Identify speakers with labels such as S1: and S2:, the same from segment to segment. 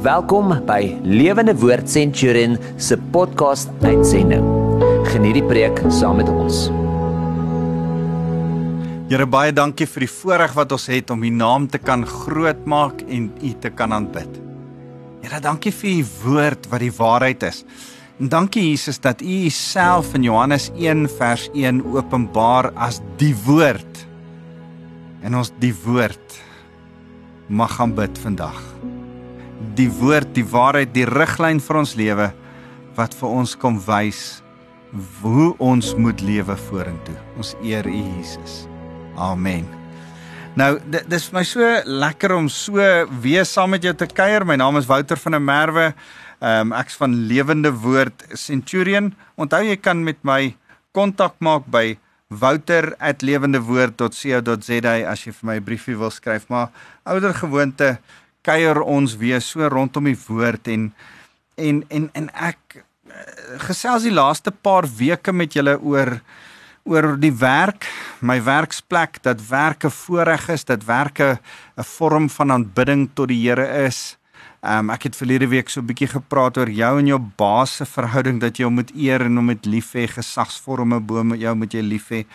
S1: Welkom by Lewende Woord Centurion se podcast uitsending. Geniet die preek saam met ons.
S2: Here baie dankie vir die voorreg wat ons het om U naam te kan grootmaak en U te kan aanbid. Here dankie vir U woord wat die waarheid is. En dankie Jesus dat U Uself in Johannes 1 vers 1 openbaar as die woord. En ons die woord mag gaan bid vandag. Die woord, die waarheid, die riglyn vir ons lewe wat vir ons kom wys hoe ons moet lewe vorentoe. Ons eer U Jesus. Amen. Nou, dis vir my so lekker om so weer saam met jou te kuier. My naam is Wouter van der Merwe. Ehm um, ek's van Lewende Woord Centurion. Onthou jy kan met my kontak maak by wouter@lewendewoord.co.za as jy vir my 'n briefie wil skryf, maar ouer gewoonte kuier ons weer so rondom die woord en en en en ek eh, gesels die laaste paar weke met julle oor oor die werk, my werksplek, dat werke voorreg is, dat werke 'n vorm van aanbidding tot die Here is. Um ek het verlede week so 'n bietjie gepraat oor jou en jou baas se verhouding dat jy hom moet eer en hom met lief hê, gesagsvorme bo met jou moet jy lief hê.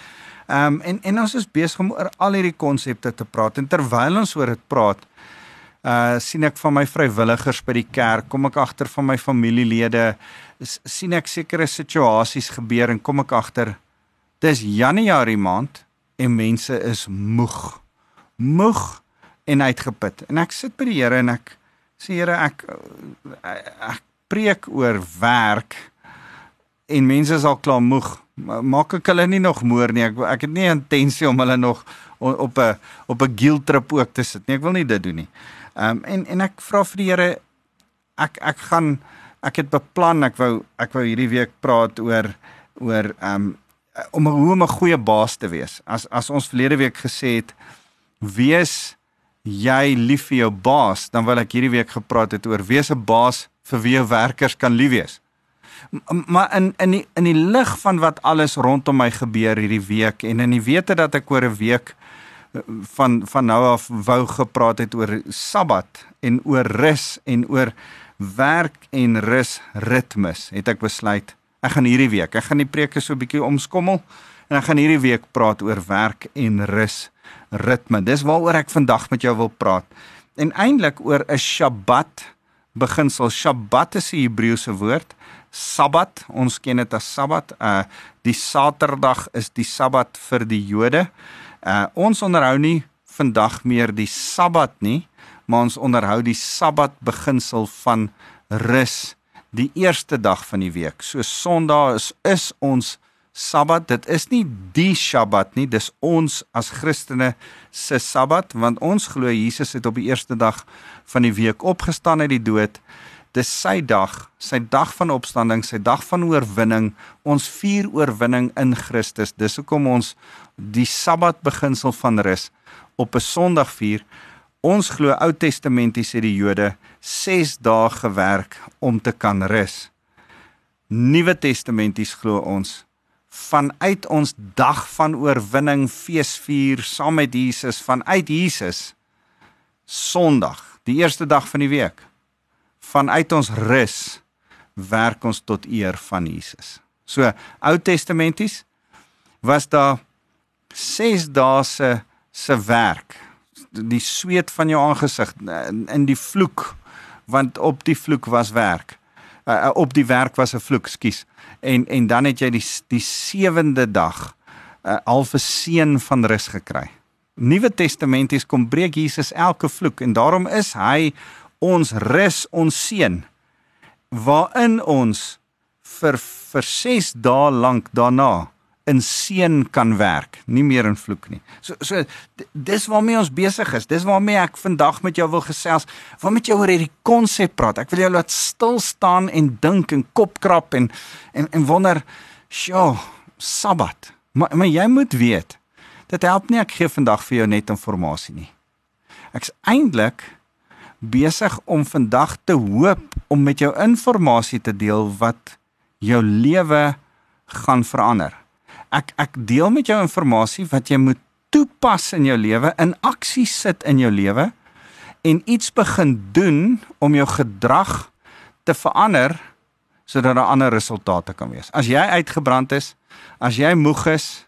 S2: Um en en ons is besig om oor al hierdie konsepte te praat en terwyl ons oor dit praat, uh sien ek van my vrywilligers by die kerk, kom ek agter van my familielede, sien ek sekere situasies gebeur en kom ek agter dis Januarie maand en mense is moeg. Moeg en uitgeput. En ek sit by die Here en ek sê Here ek, ek ek preek oor werk en mense is al klaar moeg. Maak ek hulle nie nog moer nie. Ek ek het nie intensie om hulle nog op 'n op 'n guilt trip ook te sit nie. Ek wil nie dit doen nie. Ehm um, en en ek vra vir die Here ek ek gaan ek het beplan ek wou ek wou hierdie week praat oor oor ehm um, om hoe om 'n goeie baas te wees. As as ons verlede week gesê het wees jy lief vir jou baas, dan wil ek hierdie week gepraat het oor wees 'n baas vir wie jou werkers kan lief wees. Maar in in die in die lig van wat alles rondom my gebeur hierdie week en in die wete dat ek oor 'n week van van nou af wou gepraat het oor Sabbat en oor rus en oor werk en rus ritmes, het ek besluit ek gaan hierdie week, ek gaan die preke so 'n bietjie omskommel en ek gaan hierdie week praat oor werk en rus ritme. Dis waaroor ek vandag met jou wil praat. En eintlik oor 'n Shabbat beginsel. Shabbat is 'n Hebreëse woord. Sabbat, ons ken dit as Sabbat. Uh die Saterdag is die Sabbat vir die Jode. Uh ons onderhou nie vandag meer die Sabbat nie, maar ons onderhou die Sabbat beginsel van rus die eerste dag van die week. So Sondag is is ons Sabbat, dit is nie die Sabbat nie, dis ons as Christene se Sabbat want ons glo Jesus het op die eerste dag van die week opgestaan uit die dood. Dis sy dag, sy dag van opstanding, sy dag van oorwinning. Ons vier oorwinning in Christus. Dis hoekom ons die Sabbat beginsel van rus op 'n Sondag vier. Ons glo Ou Testamenties het die Jode 6 dae gewerk om te kan rus. Nuwe Testamenties glo ons vanuit ons dag van oorwinning feesvier saam met Jesus vanuit Jesus Sondag, die eerste dag van die week. Vanuit ons rus werk ons tot eer van Jesus. So Ou Testamenties was daar 6 dae se se werk. Die sweet van jou aangesig in die vloek want op die vloek was werk. Uh, op die werk was 'n vloek, skus en en dan het jy die die sewende dag 'n uh, alfe seën van rus gekry. Nuwe Testamenties kom breek Jesus elke vloek en daarom is hy ons rus, ons seën waarin ons vir vir 6 dae lank daarna in seën kan werk, nie meer in vloek nie. So so dis waarmee ons besig is. Dis waarmee ek vandag met jou wil gesels. Wil met jou oor hierdie konsep praat. Ek wil jou laat stil staan en dink en kop krap en en en wonder, "Sjoe, Sabbat." Maar maar jy moet weet, dit help nie ek gee vandag vir jou net inligting nie. Ek's eintlik besig om vandag te hoop om met jou inligting te deel wat jou lewe gaan verander ek ek deel met jou inligting wat jy moet toepas in jou lewe, in aksie sit in jou lewe en iets begin doen om jou gedrag te verander sodat daar ander resultate kan wees. As jy uitgebrand is, as jy moeg is,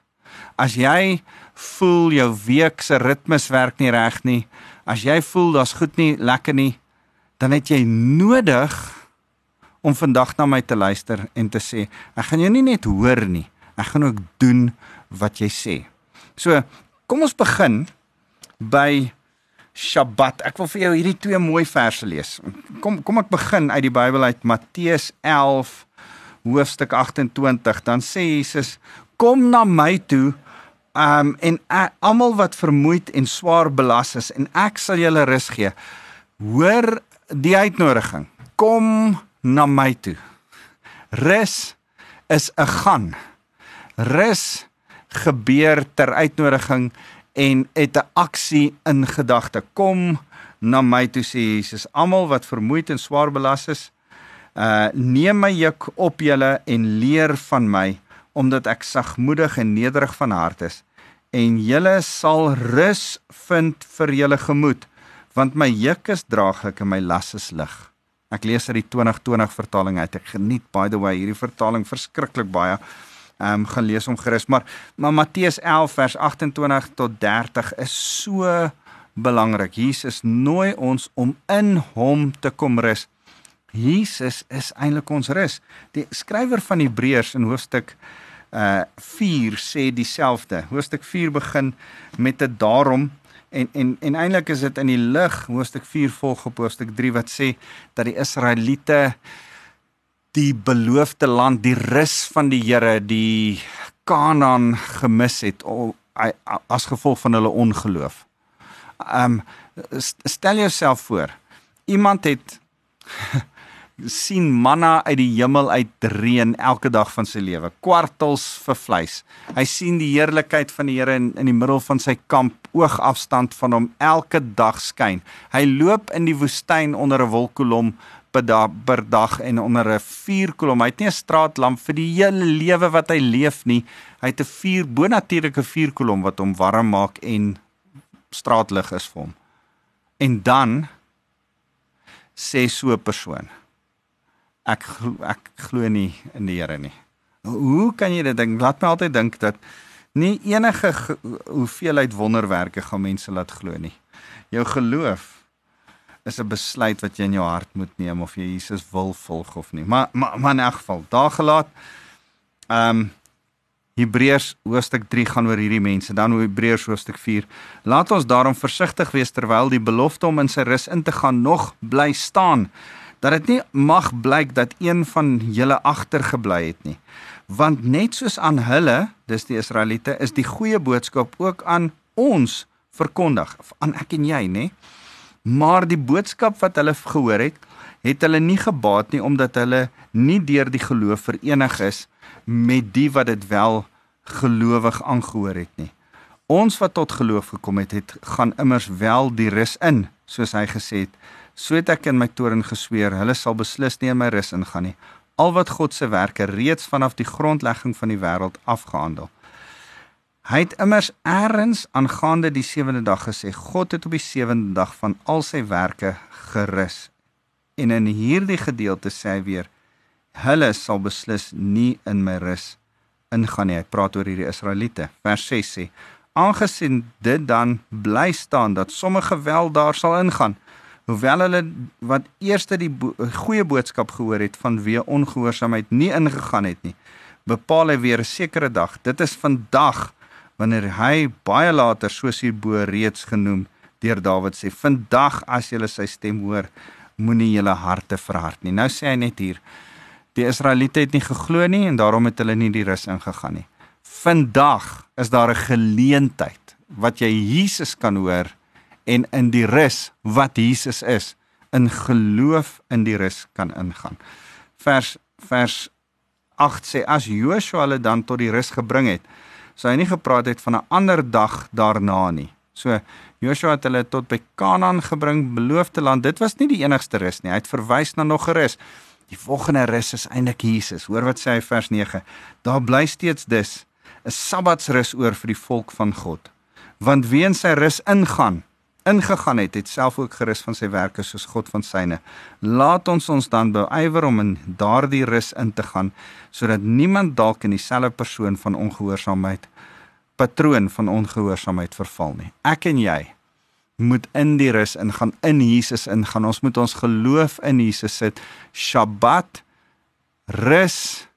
S2: as jy voel jou week se ritmes werk nie reg nie, as jy voel daar's goed nie lekker nie, dan het jy nodig om vandag na my te luister en te sê, ek gaan jou nie net hoor nie, ek gaan ook doen wat jy sê. So, kom ons begin by Shabbat. Ek wil vir jou hierdie twee mooi verse lees. Kom kom ek begin uit die Bybel uit Matteus 11 hoofstuk 28. Dan sê Jesus: "Kom na my toe, um en almal wat vermoeid en swaar belas is en ek sal julle rus gee." Hoor die uitnodiging. Kom na my toe. Rus is 'n gaan. Rus gebeur ter uitnodiging en het 'n aksie in gedagte. Kom na my toe sê Jesus, almal wat vermoeid en swaar belas is, uh neem my juk op julle en leer van my, omdat ek sagmoedig en nederig van hart is, en julle sal rus vind vir julle gemoed, want my juk is draaglik en my las is lig. Ek lees uit die 2020 vertaling uit. Ek geniet by the way hierdie vertaling verskriklik baie ehm um, gaan lees hom gerus maar maar Matteus 11 vers 28 tot 30 is so belangrik. Jesus nooi ons om in hom te kom rus. Jesus is eintlik ons rus. Die skrywer van Hebreërs in hoofstuk uh 4 sê dieselfde. Hoofstuk 4 begin met 'n daarom en en en eintlik is dit in die lig hoofstuk 4 volg op hoofstuk 3 wat sê dat die Israeliete die beloofde land, die rus van die Here, die Kanaan gemis het as gevolg van hulle ongeloof. Um stel jouself voor, iemand het sien manna uit die hemel uit reën elke dag van sy lewe, kwartels vir vleis. Hy sien die heerlikheid van die Here in in die middel van sy kamp, oogafstand van hom elke dag skyn. Hy loop in die woestyn onder 'n wolkkolom per dag, per dag en onder 'n vuurkolom. Hy het nie 'n straatlamp vir die hele lewe wat hy leef nie. Hy het 'n vuur bonatuurlike vuurkolom wat hom warm maak en straatlig is vir hom. En dan sê so 'n persoon: Ek ek glo nie in die Here nie. Hoe kan jy dit dink? Laat my altyd dink dat nie enige hoeveelheid wonderwerke gaan mense laat glo nie. Jou geloof is 'n besluit wat jy in jou hart moet neem of jy Jesus wil volg of nie. Maar maar, maar in elk geval, daar gelaat ehm um, Hebreërs hoofstuk 3 gaan oor hierdie mense, dan Hebreërs hoofstuk 4. Laat ons daarom versigtig wees terwyl die belofte om in sy rus in te gaan nog bly staan. Dat dit nie mag blyk dat een van julle agtergebly het nie. Want net soos aan hulle, dis die Israeliete, is die goeie boodskap ook aan ons verkondig, aan ek en jy, nê? Maar die boodskap wat hulle gehoor het, het hulle nie gebaat nie omdat hulle nie deur die geloof verenig is met die wat dit wel gelowig aangehoor het nie. Ons wat tot geloof gekom het, het gaan immers wel die rus in, soos hy gesê het, so het ek in my toren gesweer, hulle sal beslis nie in my rus ingaan nie, al wat God se werke reeds vanaf die grondlegging van die wêreld afgehandel. Hy het immers eers aangaande die sewende dag gesê God het op die sewende dag van al sy werke gerus. En in hierdie gedeelte sê hy weer hulle sal beslis nie in my rus ingaan nie. Hy praat oor hierdie Israeliete. Vers 6 sê aangesien dit dan bly staan dat sommige wel daar sal ingaan hoewel hulle wat eerste die bo goeie boodskap gehoor het van wie ongehoorsaamheid nie ingegaan het nie bepaal hy weer 'n sekere dag. Dit is vandag wanneer hy baie later soos hierbo reeds genoem deur Dawid sê vandag as jy sy stem hoor moenie julle harte verhard nie. Nou sê hy net hier die Israeliete het nie geglo nie en daarom het hulle nie die rus ingegaan nie. Vandag is daar 'n geleentheid wat jy Jesus kan hoor en in die rus wat Jesus is in geloof in die rus kan ingaan vers vers 8 sê as Joshua hulle dan tot die rus gebring het sou hy nie gepraat het van 'n ander dag daarna nie. So Joshua het hulle tot by Kanaan gebring, beloofde land. Dit was nie die enigste rus nie. Hy het verwys na nog 'n rus. Die volgende rus is eintlik Jesus. Hoor wat sê hy vers 9. Daar bly steeds dus 'n Sabbatsrus oor vir die volk van God. Want wie in sy rus ingaan, ingegaan het, het self ook gerus van sy werke soos God van syne. Laat ons ons dan beywer om in daardie rus in te gaan sodat niemand dalk in dieselfde persoon van ongehoorsaamheid patroon van ongehoorsaamheid verval nie. Ek en jy moet in die rus ingaan, in Jesus ingaan. Ons moet ons geloof in Jesus sit. Shabbat rus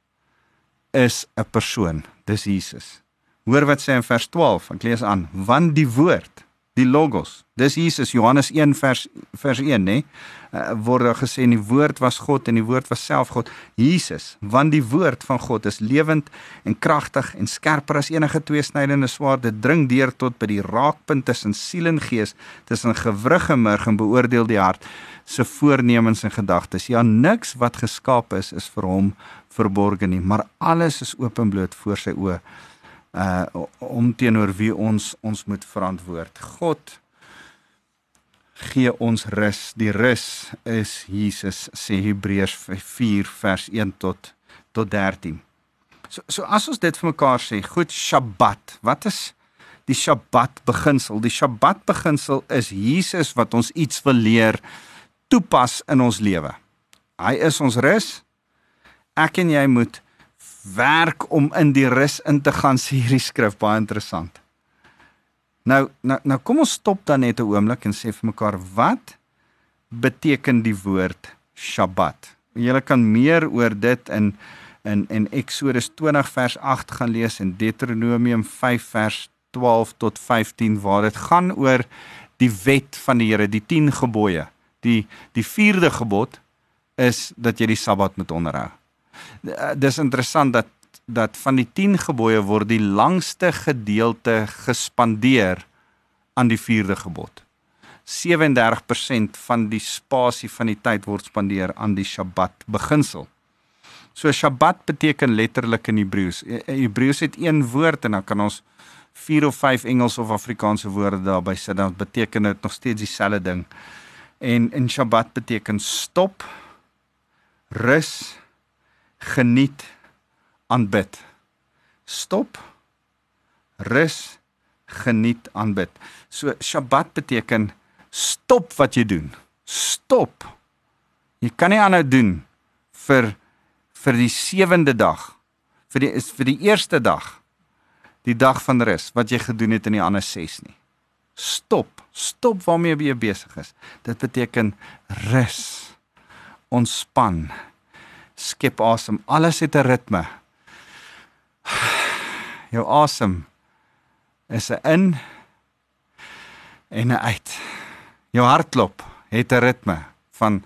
S2: is 'n persoon. Dis Jesus. Hoor wat sê in vers 12. Ek lees aan. Want die woord die logos. Dis Jesus Johannes 1 vers vers 1 nê. Uh, word daar gesê die woord was God en die woord was self God. Jesus, want die woord van God is lewend en kragtig en skerper as enige tweesnydende swaard. Dit dring deur tot by die raakpunt tussen siel en gees, tussen gewrig en murg en beoordeel die hart se voornemens en gedagtes. Ja, niks wat geskaap is is vir hom verborge nie, maar alles is openbloot voor sy oë uh om teenoor wie ons ons moet verantwoord. God gee ons rus. Die rus is Jesus sê Hebreërs 4 vers 1 tot tot 13. So so as ons dit vir mekaar sê, goed Sabbat. Wat is die Sabbat beginsel? Die Sabbat beginsel is Jesus wat ons iets wil leer toepas in ons lewe. Hy is ons rus. Ek en jy moet werk om in die rus in te gaan sê hierdie skrif baie interessant. Nou nou nou kom ons stop dan net 'n oomblik en sê vir mekaar wat beteken die woord Sabbat. Julle kan meer oor dit in in in Eksodus 20 vers 8 gaan lees en Deuteronomium 5 vers 12 tot 15 waar dit gaan oor die wet van die Here, die 10 gebooie. Die die 4de gebod is dat jy die Sabbat moet onderhou. Eh, dis interessant dat dat van die 10 gebooie word die langste gedeelte gespandeer aan die 4de gebod. 37% van die spasie van die tyd word spandeer aan die Sabbat beginsel. So Sabbat beteken letterlik in Hebreëus. E, e, Hebreëus het een woord en dan kan ons vier of vyf Engels of Afrikaanse woorde daarby sit dan beteken dit nog steeds dieselfde ding. En in Sabbat beteken stop, rus, geniet, aanbid. Stop, rus, geniet, aanbid. So Sabbat beteken stop wat jy doen. Stop. Jy kan nie aanhou doen vir vir die sewende dag. Vir die is vir die eerste dag. Die dag van rus wat jy gedoen het in die ander 6 nie. Stop. Stop waarmee jy besig is. Dit beteken rus. Ontspan skep asem. Alles het 'n ritme. Jou asem is 'n in en 'n uit. Jou hartklop het 'n ritme van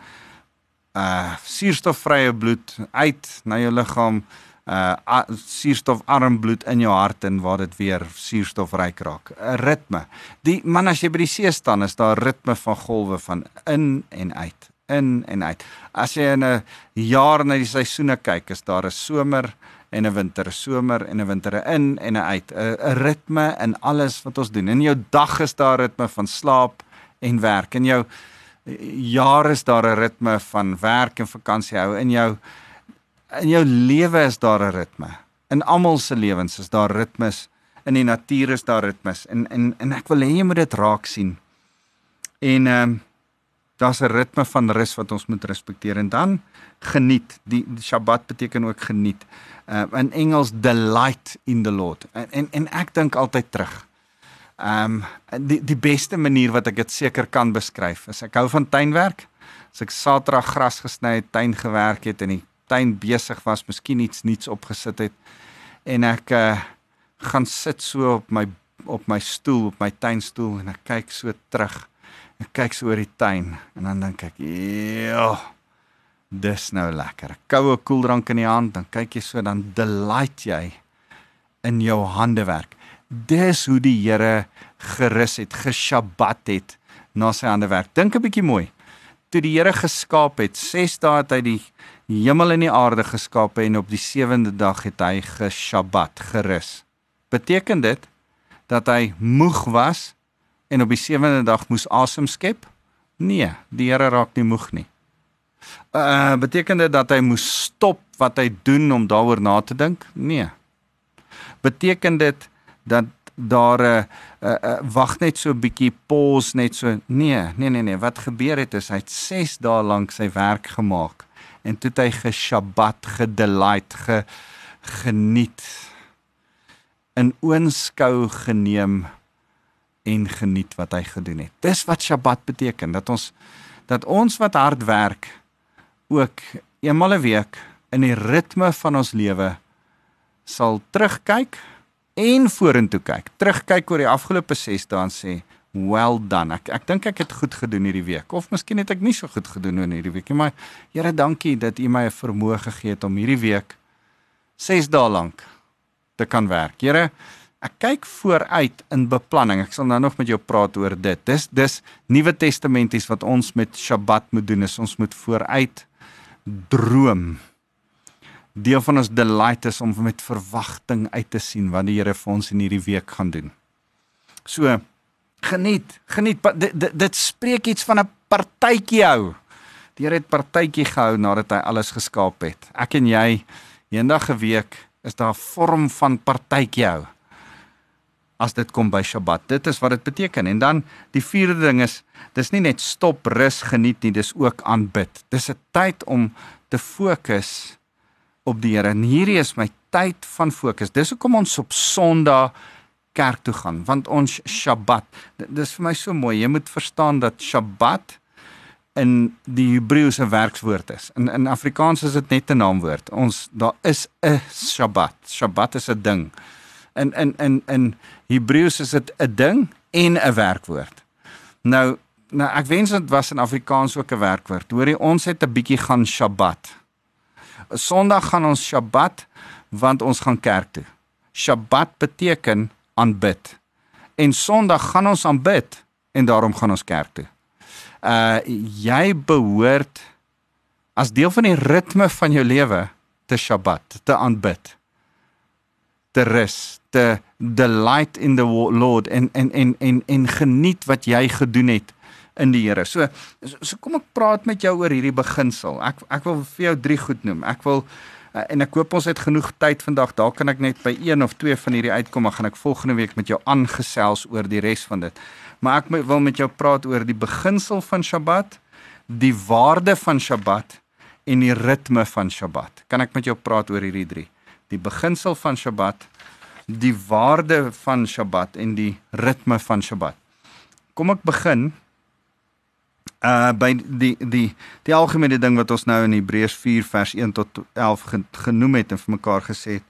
S2: uh suurstofvrye bloed uit na jou liggaam uh suurstofarm bloed in jou hart en waar dit weer suurstofryk raak. 'n Ritme. Die man as jy by die see staan is daar ritme van golwe van in en uit in en uit. As jy in 'n jaar na die seisoene kyk, is daar 'n somer en 'n winter, 'n somer en 'n winter, in en 'n uit, 'n ritme in alles wat ons doen. In jou dag is daar ritme van slaap en werk. In jou jaar is daar 'n ritme van werk en vakansie hou. In jou in jou lewe is daar 'n ritme. In almal se lewens is daar ritmes. In die natuur is daar ritmes. En en en ek wil hê jy moet dit raak sien. En ehm um, daar's 'n ritme van rus wat ons moet respekteer en dan geniet. Die, Sabbat beteken ook geniet. Uh in Engels delight in the Lord. En en, en ek dink altyd terug. Um die die beste manier wat ek dit seker kan beskryf is ek hou van tuinwerk. As ek Saterdag gras gesny het, tuin gewerk het en die tuin besig was, miskien iets nuuts opgesit het en ek uh gaan sit so op my op my stoel, op my tuinstoel en ek kyk so terug Ek kyk so oor die tuin en dan dink ek, "Ja, dis nou lekker. Koue koeldrank in die hand, dan kyk jy so dan delight jy in jou handewerk. Dis hoe die Here gerus het, geshabbat het na sy handewerk. Dink 'n bietjie mooi. Toe die Here geskaap het, 6 dae het hy die hemel en die aarde geskaap en op die 7de dag het hy geshabbat, gerus. Beteken dit dat hy moeg was en op die sewende dag moes asem skep? Nee, die Here raak nie moeg nie. Uh beteken dit dat hy moes stop wat hy doen om daaroor na te dink? Nee. Beteken dit dat daar 'n uh, uh, uh, wag net so 'n bietjie pause net so nee nee nee nee wat gebeur het is hy het 6 dae lank sy werk gemaak en toe het hy geshabbat gedelight ge geniet in oënskou geneem en geniet wat hy gedoen het dis wat shabbat beteken dat ons dat ons wat hard werk ook eenmal 'n week in die ritme van ons lewe sal terugkyk en vorentoe kyk. Terugkyk oor die afgelope 6 dae en sê, "Well done." Ek ek dink ek het goed gedoen hierdie week of miskien het ek nie so goed gedoen in hierdie week nie, maar Here, dankie dat U my 'n vermoë gegee het om hierdie week 6 dae lank te kan werk. Here, ek kyk vooruit in beplanning. Ek sal nou nog met jou praat oor dit. Dis dis Nuwe Testamenties wat ons met Sabbat moet doen is ons moet vooruit droom deel van ons delight is om met verwagting uit te sien wat die Here vir ons in hierdie week gaan doen. So geniet, geniet dit, dit, dit spreek iets van 'n partytjie hou. Die Here het partytjie gehou nadat hy alles geskaap het. Ek en jy eendag 'n week is daar 'n vorm van partytjie hou. As dit kom by Sabbat, dit is wat dit beteken. En dan die vierde ding is, dis nie net stop, rus, geniet nie, dis ook aanbid. Dis 'n tyd om te fokus op die Here. En hierdie is my tyd van fokus. Dis hoekom ons op Sondag kerk toe gaan, want ons Sabbat. Dis vir my so mooi. Jy moet verstaan dat Sabbat in die Hebreëse werkswoord is. In in Afrikaans is dit net 'n naamwoord. Ons daar is 'n Sabbat. Sabbat is 'n ding. In in in in Hebreëus is dit 'n ding en 'n werkwoord. Nou nou ek wens dit was in Afrikaans ook 'n werkwoord. Hoorie, ons het 'n bietjie gaan Sabbat. Sondag gaan ons Sabbat want ons gaan kerk toe. Sabbat beteken aanbid. En Sondag gaan ons aanbid en daarom gaan ons kerk toe. Uh jy behoort as deel van die ritme van jou lewe te Sabbat, te aanbid. Te rus, te delight in the Lord en en en en en geniet wat jy gedoen het in die Here. So so kom ek praat met jou oor hierdie beginsel. Ek ek wil vir jou drie goed noem. Ek wil uh, en ek hoop ons het genoeg tyd vandag. Daar kan ek net by een of twee van hierdie uitkom, maar gaan ek volgende week met jou aangesels oor die res van dit. Maar ek wil met jou praat oor die beginsel van Sabbat, die waarde van Sabbat en die ritme van Sabbat. Kan ek met jou praat oor hierdie drie? Die beginsel van Sabbat, die waarde van Sabbat en die ritme van Sabbat. Kom ek begin uh by die die die algemene ding wat ons nou in Hebreërs 4 vers 1 tot 11 genoem het en vir mekaar gesê het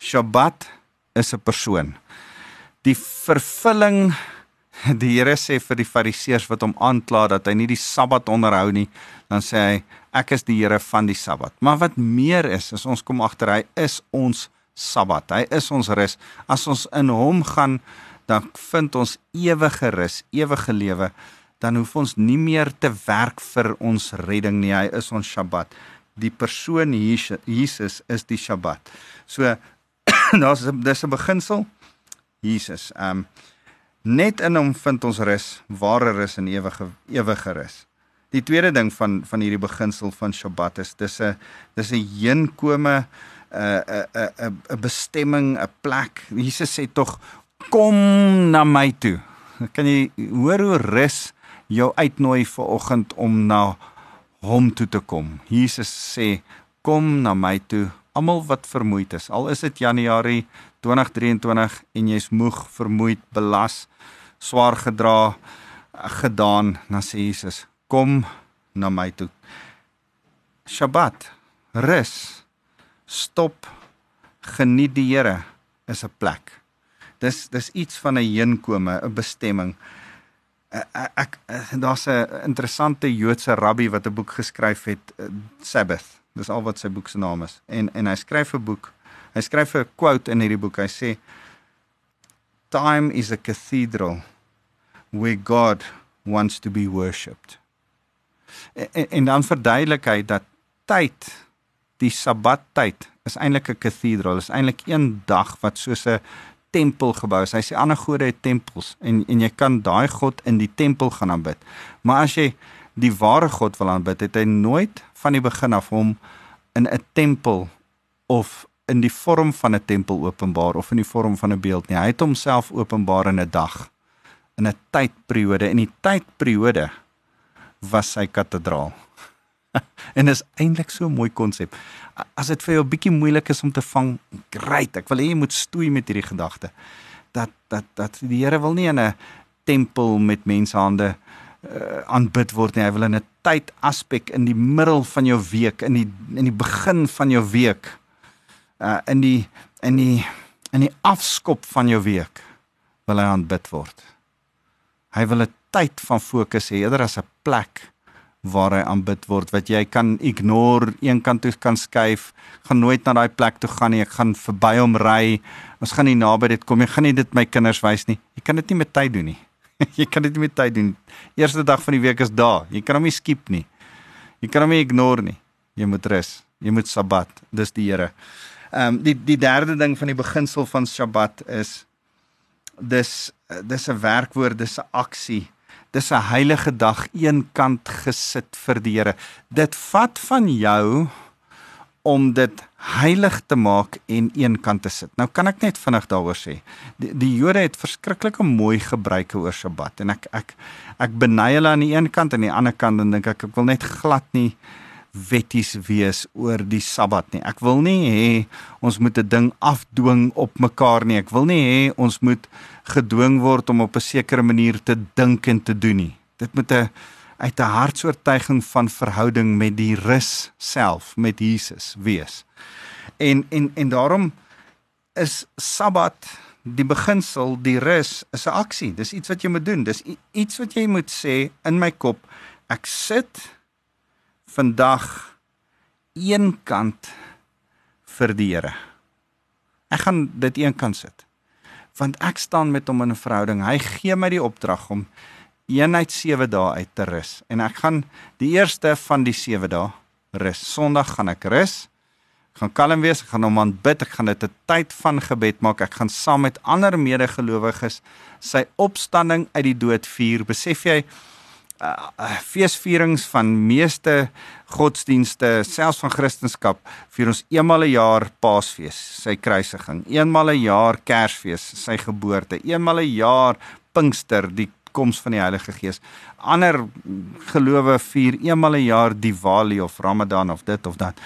S2: Shabbat is 'n persoon. Die vervulling die Here sê vir die Fariseërs wat hom aankla dat hy nie die Sabbat onderhou nie, dan sê hy ek is die Here van die Sabbat. Maar wat meer is, is ons kom agter hy is ons Sabbat. Hy is ons rus. As ons in hom gaan, dan vind ons ewige rus, ewige lewe dan hoef ons nie meer te werk vir ons redding nie. Hy is ons Sabbat. Die persoon Jesus is die Sabbat. So daar's dis 'n beginsel. Jesus. Ehm um, net in hom vind ons rus, ware rus en ewige ewige rus. Die tweede ding van van hierdie beginsel van Sabbat is dis 'n dis 'n heenkome 'n 'n 'n 'n bestemming, 'n plek. Jesus sê tog kom na my toe. Kan jy hoor hoe rus jou uitnooi vir oggend om na hom toe te kom. Jesus sê, kom na my toe, almal wat vermoeid is. Al is dit Januarie 2023 en jy's moeg, vermoeid, belas, swaar gedra, gedaan, dan sê Jesus, kom na my toe. Shabbat, rus, stop, geniet die Here is 'n plek. Dis dis iets van 'n heenkome, 'n bestemming. Eh, eh, ek, ek eh, daar's 'n interessante Joodse rabbi wat 'n boek geskryf het Sabbath. Dis al wat sy boek se naam is. En en hy skryf 'n boek. Hy skryf 'n quote in hierdie boek. Hy sê Time is a cathedral where God wants to be worshipped. En, en dan verduidelik hy dat tyd, die Sabbattyd, is eintlik 'n cathedral. Is eintlik een dag wat soos 'n tempel gebou is. Hy sê ander gode het tempels en en jy kan daai God in die tempel gaan aanbid. Maar as jy die ware God wil aanbid, het hy nooit van die begin af hom in 'n tempel of in die vorm van 'n tempel openbaar of in die vorm van 'n beeld nie. Hy het homself openbaar in 'n dag, in 'n tydperiode en die tydperiode was sy kathedraal. en is eintlik so 'n mooi konsep. As dit vir jou 'n bietjie moeilik is om te vang, great. Ek wil hê jy moet stoei met hierdie gedagte. Dat dat dat die Here wil nie in 'n tempel met menshande uh, aanbid word nie. Hy wil in 'n tyd aspek in die middel van jou week, in die in die begin van jou week. Uh in die in die in die afskop van jou week wil hy aanbid word. Hy wil 'n tyd van fokus hê eerder as 'n plek waar hy aanbid word wat jy kan ignore, een kant toe kan skuif, gaan nooit na daai plek toe gaan nie. Ek gaan verby hom ry. Ons gaan nie naby dit kom nie. Ek gaan nie dit my kinders wys nie. Jy kan dit nie met tyd doen nie. jy kan dit nie met tyd doen. Eerste dag van die week is daar. Jy kan hom nie skiep nie. Jy kan hom nie ignore nie. Jy moet rus. Jy moet Sabbat. Dis die Here. Ehm um, die die derde ding van die beginsel van Sabbat is dis dis 'n werkwoord, dis 'n aksie dis 'n heilige dag eenkant gesit vir die Here. Dit vat van jou om dit heilig te maak en eenkant te sit. Nou kan ek net vinnig daaroor sê. Die, die Jode het verskriklike mooi gebruike oor Sabbat en ek ek ek beny hulle aan die een kant en aan die ander kant en dink ek ek wil net glad nie wetties wees oor die Sabbat nie. Ek wil nie hê ons moet 'n ding afdwing op mekaar nie. Ek wil nie hê ons moet gedwing word om op 'n sekere manier te dink en te doen nie. Dit moet 'n uit 'n hartsoortuiging van verhouding met die rus self, met Jesus wees. En en en daarom is Sabbat die beginsel, die rus is 'n aksie. Dis iets wat jy moet doen. Dis iets wat jy moet sê in my kop. Ek sit vandag een kant vir die Here. Ek gaan dit een kant sit. Want ek staan met hom in 'n verhouding. Hy gee my die opdrag om eenheid 7 dae uit te rus en ek gaan die eerste van die 7 dae rus. Sondag gaan ek rus. Ek gaan kalm wees, ek gaan hom aanbid, ek gaan dit 'n tyd van gebed maak. Ek gaan saam met ander medegelowiges sy opstanding uit die dood vier. Besef jy uh, feesvierings van meeste godsdienste, selfs van Christendom, vier ons eenmal 'n jaar Paasfees, sy kruisiging, eenmal 'n jaar Kersfees, sy geboorte, eenmal 'n jaar Pinkster, die koms van die Heilige Gees. Ander gelowe vier eenmal 'n jaar Diwali of Ramadan of dit of dat.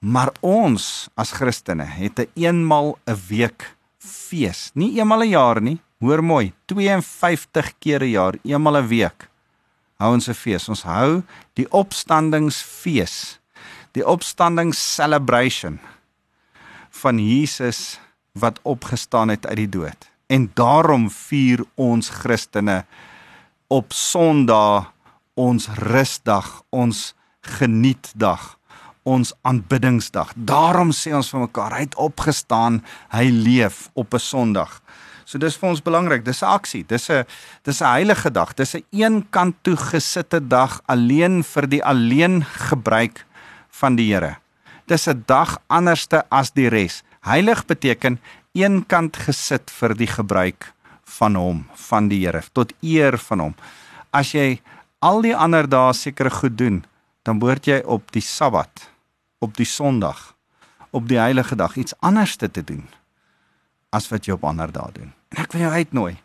S2: Maar ons as Christene het 'n eenmal 'n week fees, nie eenmal 'n jaar nie. Hoor mooi, 52 keer 'n jaar, eenmal 'n week hou ons 'n fees. Ons hou die opstandingsfees. Die opstandings celebration van Jesus wat opgestaan het uit die dood. En daarom vier ons Christene op Sondag ons rusdag, ons genietdag, ons aanbiddingsdag. Daarom sê ons vir mekaar, hy het opgestaan, hy leef op 'n Sondag. So dis vir ons belangrik. Dis 'n aksie. Dis 'n dis 'n heilige dag. Dis 'n een kant toe gesitte dag alleen vir die alleen gebruik van die Here. Dis 'n dag anderste as die res. Heilig beteken een kant gesit vir die gebruik van hom, van die Here, tot eer van hom. As jy al die ander dae seker goed doen, dan behoort jy op die Sabbat, op die Sondag, op die heilige dag iets anders te doen as wat jy op ander dae doen. En ek wil jou uitnooi.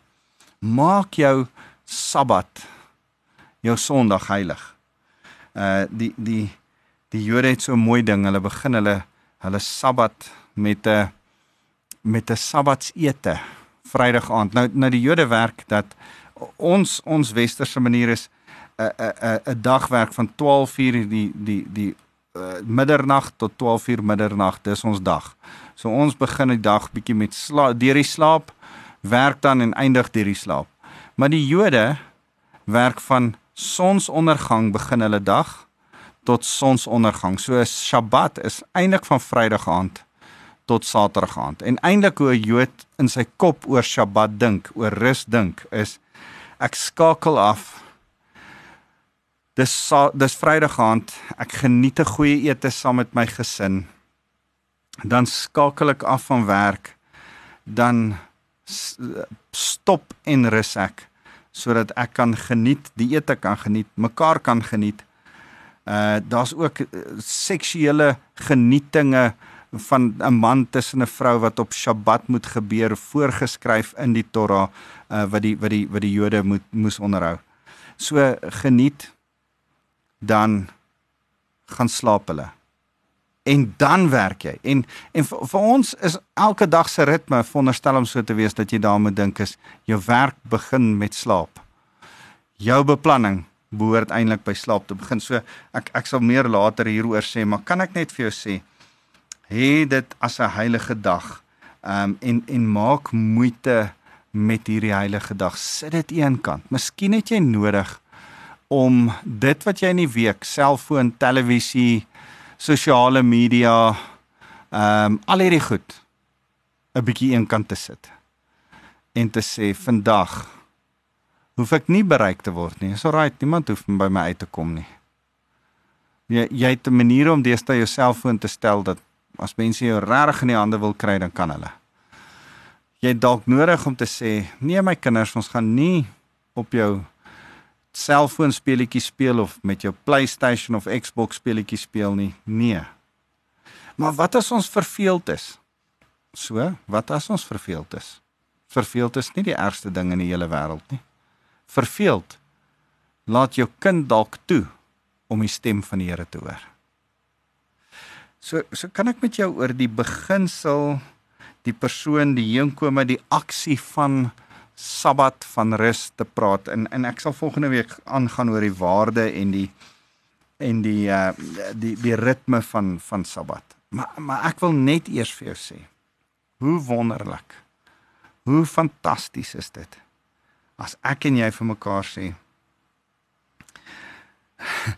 S2: Maak jou Sabbat jou Sondag heilig. Uh die die die Jode het so 'n mooi ding. Hulle begin hulle hulle Sabbat met 'n met 'n Sabbatsete Vrydag aand. Nou nou die Jode werk dat ons ons westerse manier is 'n 'n 'n dagwerk van 12 uur die die die uh, middernag tot 12 uur middernag. Dis ons dag. So ons begin die dag bietjie met slaap, deur die slaap werk dan en eindig deur die slaap. Maar die Jode werk van sonsondergang begin hulle dag tot sonsondergang. So Sabbat is eintlik van Vrydag aand tot Saterdag aand. En eintlik hoe 'n Jood in sy kop oor Sabbat dink, oor rus dink, is ek skakel af. Dis dis Vrydag aand. Ek geniet 'n goeie ete saam met my gesin. Dan skakel ek af van werk. Dan stop en rus ek sodat ek kan geniet, die ete kan geniet, mekaar kan geniet. Uh daar's ook uh, seksuele genietinge van 'n man tussen 'n vrou wat op Sabbat moet gebeur voorgeskryf in die Torah uh, wat die wat die wat die Jode moet moes onderhou. So geniet dan gaan slaap hulle. En dan werk jy. En en vir, vir ons is elke dag se ritme veronderstel om so te wees dat jy daarmee dink is jou werk begin met slaap. Jou beplanning behoort eintlik by slaap te begin. So ek ek sal meer later hieroor sê, maar kan ek net vir jou sê hê dit as 'n heilige dag. Ehm um, en en maak moeite met hierdie heilige dag. Sit dit eenkant. Miskien het jy nodig om dit wat jy in die week, selfoon, televisie, sosiale media, ehm um, al hierdie goed 'n bietjie eenkant te sit. En te sê vandag hoef ek nie bereik te word nie. Is alright, niemand hoef by my uit te kom nie. Jy jy het 'n manier om deesdae jou selfoon te stel dat as mense jou regtig in die hande wil kry, dan kan hulle. Jy dalk nodig om te sê, nee my kinders, ons gaan nie op jou selfoon speletjie speel of met jou PlayStation of Xbox speletjie speel nie. Nee. Maar wat as ons verveeld is? So, wat as ons verveeld is? Verveeld is nie die ergste ding in die hele wêreld nie. Verveeld laat jou kind dalk toe om die stem van die Here te hoor. So so kan ek met jou oor die beginsel die persoon die heenkome die aksie van Sabbat van rus te praat en en ek sal volgende week aangaan oor die waarde en die en die uh die die ritme van van Sabbat. Maar maar ek wil net eers vir jou sê hoe wonderlik. Hoe fantasties is dit as ek en jy vir mekaar sê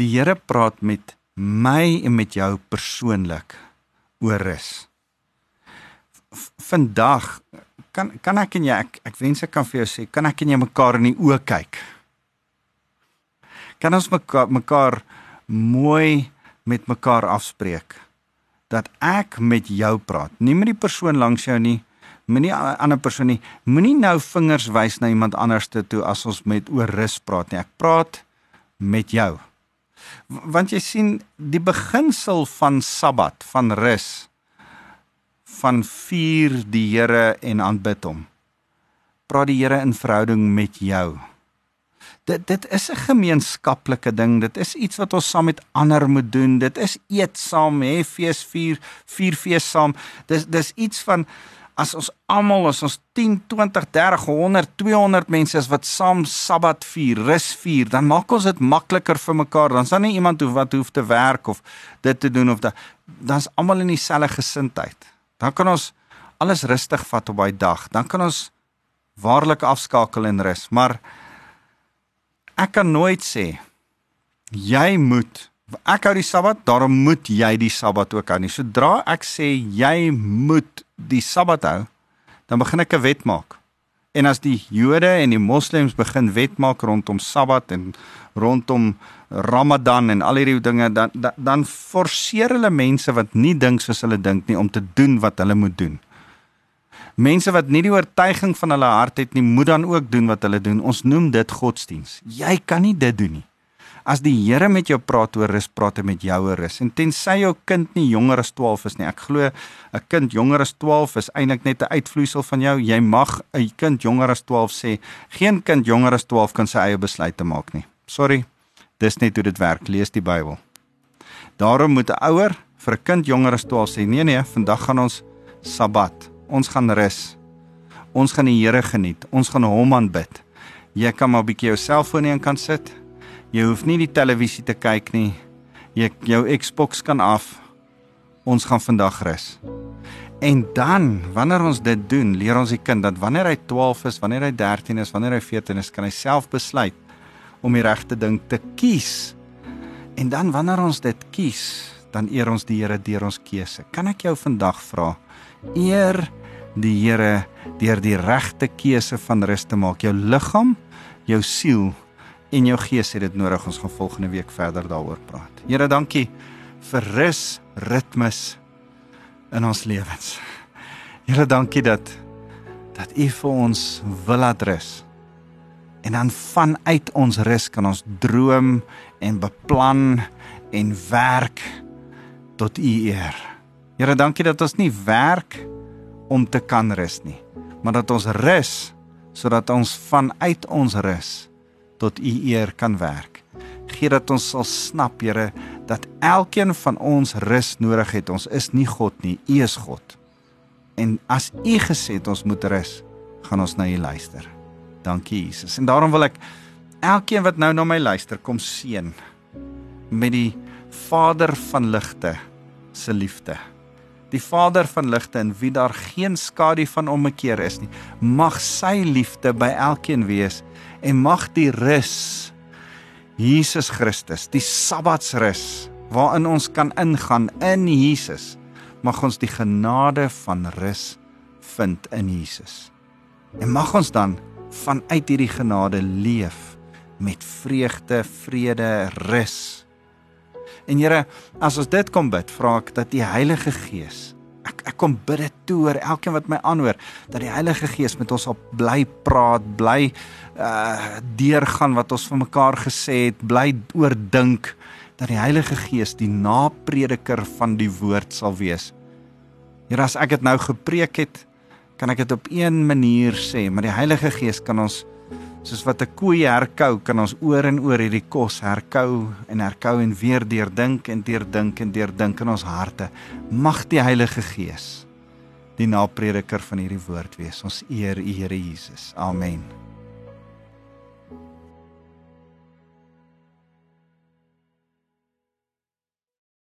S2: die Here praat met my en met jou persoonlik oor rus. Vandag kan kan ek en jy ek, ek wens ek kan vir jou sê kan ek en jy mekaar in die oë kyk. Kan ons mekaar mekaar mooi met mekaar afspreek dat ek met jou praat, nie met die persoon langs jou nie, moenie ander persoon nie. Moenie nou vingers wys na iemand anderste toe as ons met oor rus praat nie. Ek praat met jou. Want jy sien die beginsel van Sabbat, van rus van vier die Here en aanbid hom. Praat die Here in verhouding met jou. Dit dit is 'n gemeenskaplike ding. Dit is iets wat ons saam met ander moet doen. Dit is eet saam, hê fees vier, vier fees saam. Dis dis iets van as ons almal as ons 10, 20, 30, 100, 200 mense is wat saam Sabbat vier, rus vier, dan maak ons dit makliker vir mekaar. Dan nie iemand hoef wat hoef te werk of dit te doen of da dan's almal in dieselfde gesindheid dan kan ons alles rustig vat op daai dag. Dan kan ons waarlik afskakel en rus. Maar ek kan nooit sê jy moet ek hou die Sabbat, daarom moet jy die Sabbat ook hou nie. Sodra ek sê jy moet die Sabbat hou, dan begin ek 'n wet maak. En as die Jode en die Moslems begin wet maak rondom Sabbat en rondom Ramadan en al hierdie dinge dan dan, dan forceer hulle mense wat nie dink soos hulle dink nie om te doen wat hulle moet doen. Mense wat nie die oortuiging van hulle hart het nie, moet dan ook doen wat hulle doen. Ons noem dit godsdiens. Jy kan nie dit doen nie. As die Here met jou praat oor rus, praat hy met jou oor rus. En tensy jou kind nie jonger as 12 is nie. Ek glo 'n kind jonger as 12 is eintlik net 'n uitvloeisel van jou. Jy mag 'n kind jonger as 12 sê, geen kind jonger as 12 kan sy eie besluite maak nie. Sorry. Dis net hoe dit werk. Lees die Bybel. Daarom moet 'n ouer vir 'n kind jonger as 12 sê: "Nee nee, vandag gaan ons Sabbat. Ons gaan rus. Ons gaan die Here geniet. Ons gaan hom aanbid. Jy kan maar 'n bietjie jou selfoon in kan sit. Jy hoef nie die televisie te kyk nie. Jy jou Xbox kan af. Ons gaan vandag rus." En dan, wanneer ons dit doen, leer ons die kind dat wanneer hy 12 is, wanneer hy 13 is, wanneer hy 14 is, kan hy self besluit om die regte ding te kies. En dan wanneer ons dit kies, dan eer ons die Here deur ons keuse. Kan ek jou vandag vra? Eer die Here deur die regte keuse van rus te maak. Jou liggaam, jou siel en jou gees het dit nodig. Ons gaan volgende week verder daaroor praat. Here, dankie vir rus, ritmes in ons lewens. Here, dankie dat dat U vir ons wil laat rus. En dan vanuit ons rus kan ons droom en beplan en werk tot u eer. Here, dankie dat ons nie werk om te kan rus nie, maar dat ons rus sodat ons vanuit ons rus tot U eer kan werk. Gee dat ons sal snap, Here, dat elkeen van ons rus nodig het. Ons is nie God nie, U is God. En as U gesê het ons moet rus, gaan ons na U luister. Dankie Jesus. En daarom wil ek elkeen wat nou na my luister kom seën met die Vader van ligte se liefde. Die Vader van ligte in wie daar geen skadu van ommekeer is nie. Mag sy liefde by elkeen wees en mag die rus Jesus Christus, die Sabbatsrus waarin ons kan ingaan in Jesus, mag ons die genade van rus vind in Jesus. En mag ons dan vanuit hierdie genade leef met vreugde, vrede, rus. En Here, as ons dit kom bid, vra ek dat die Heilige Gees ek ek kom bid dit toe oor elkeen wat my aanhoor dat die Heilige Gees met ons op bly praat, bly uh deurgaan wat ons vir mekaar gesê het, bly oordink dat die Heilige Gees die naprediker van die woord sal wees. Here, as ek dit nou gepreek het, kan ek dit op een manier sê, maar die Heilige Gees kan ons soos wat 'n koei herkou, kan ons oor en oor hierdie kos herkou en herkou en weer deurdink en deurdink en deurdink in ons harte. Mag die Heilige Gees die naprediker van hierdie woord wees. Ons eer U Here Jesus. Amen.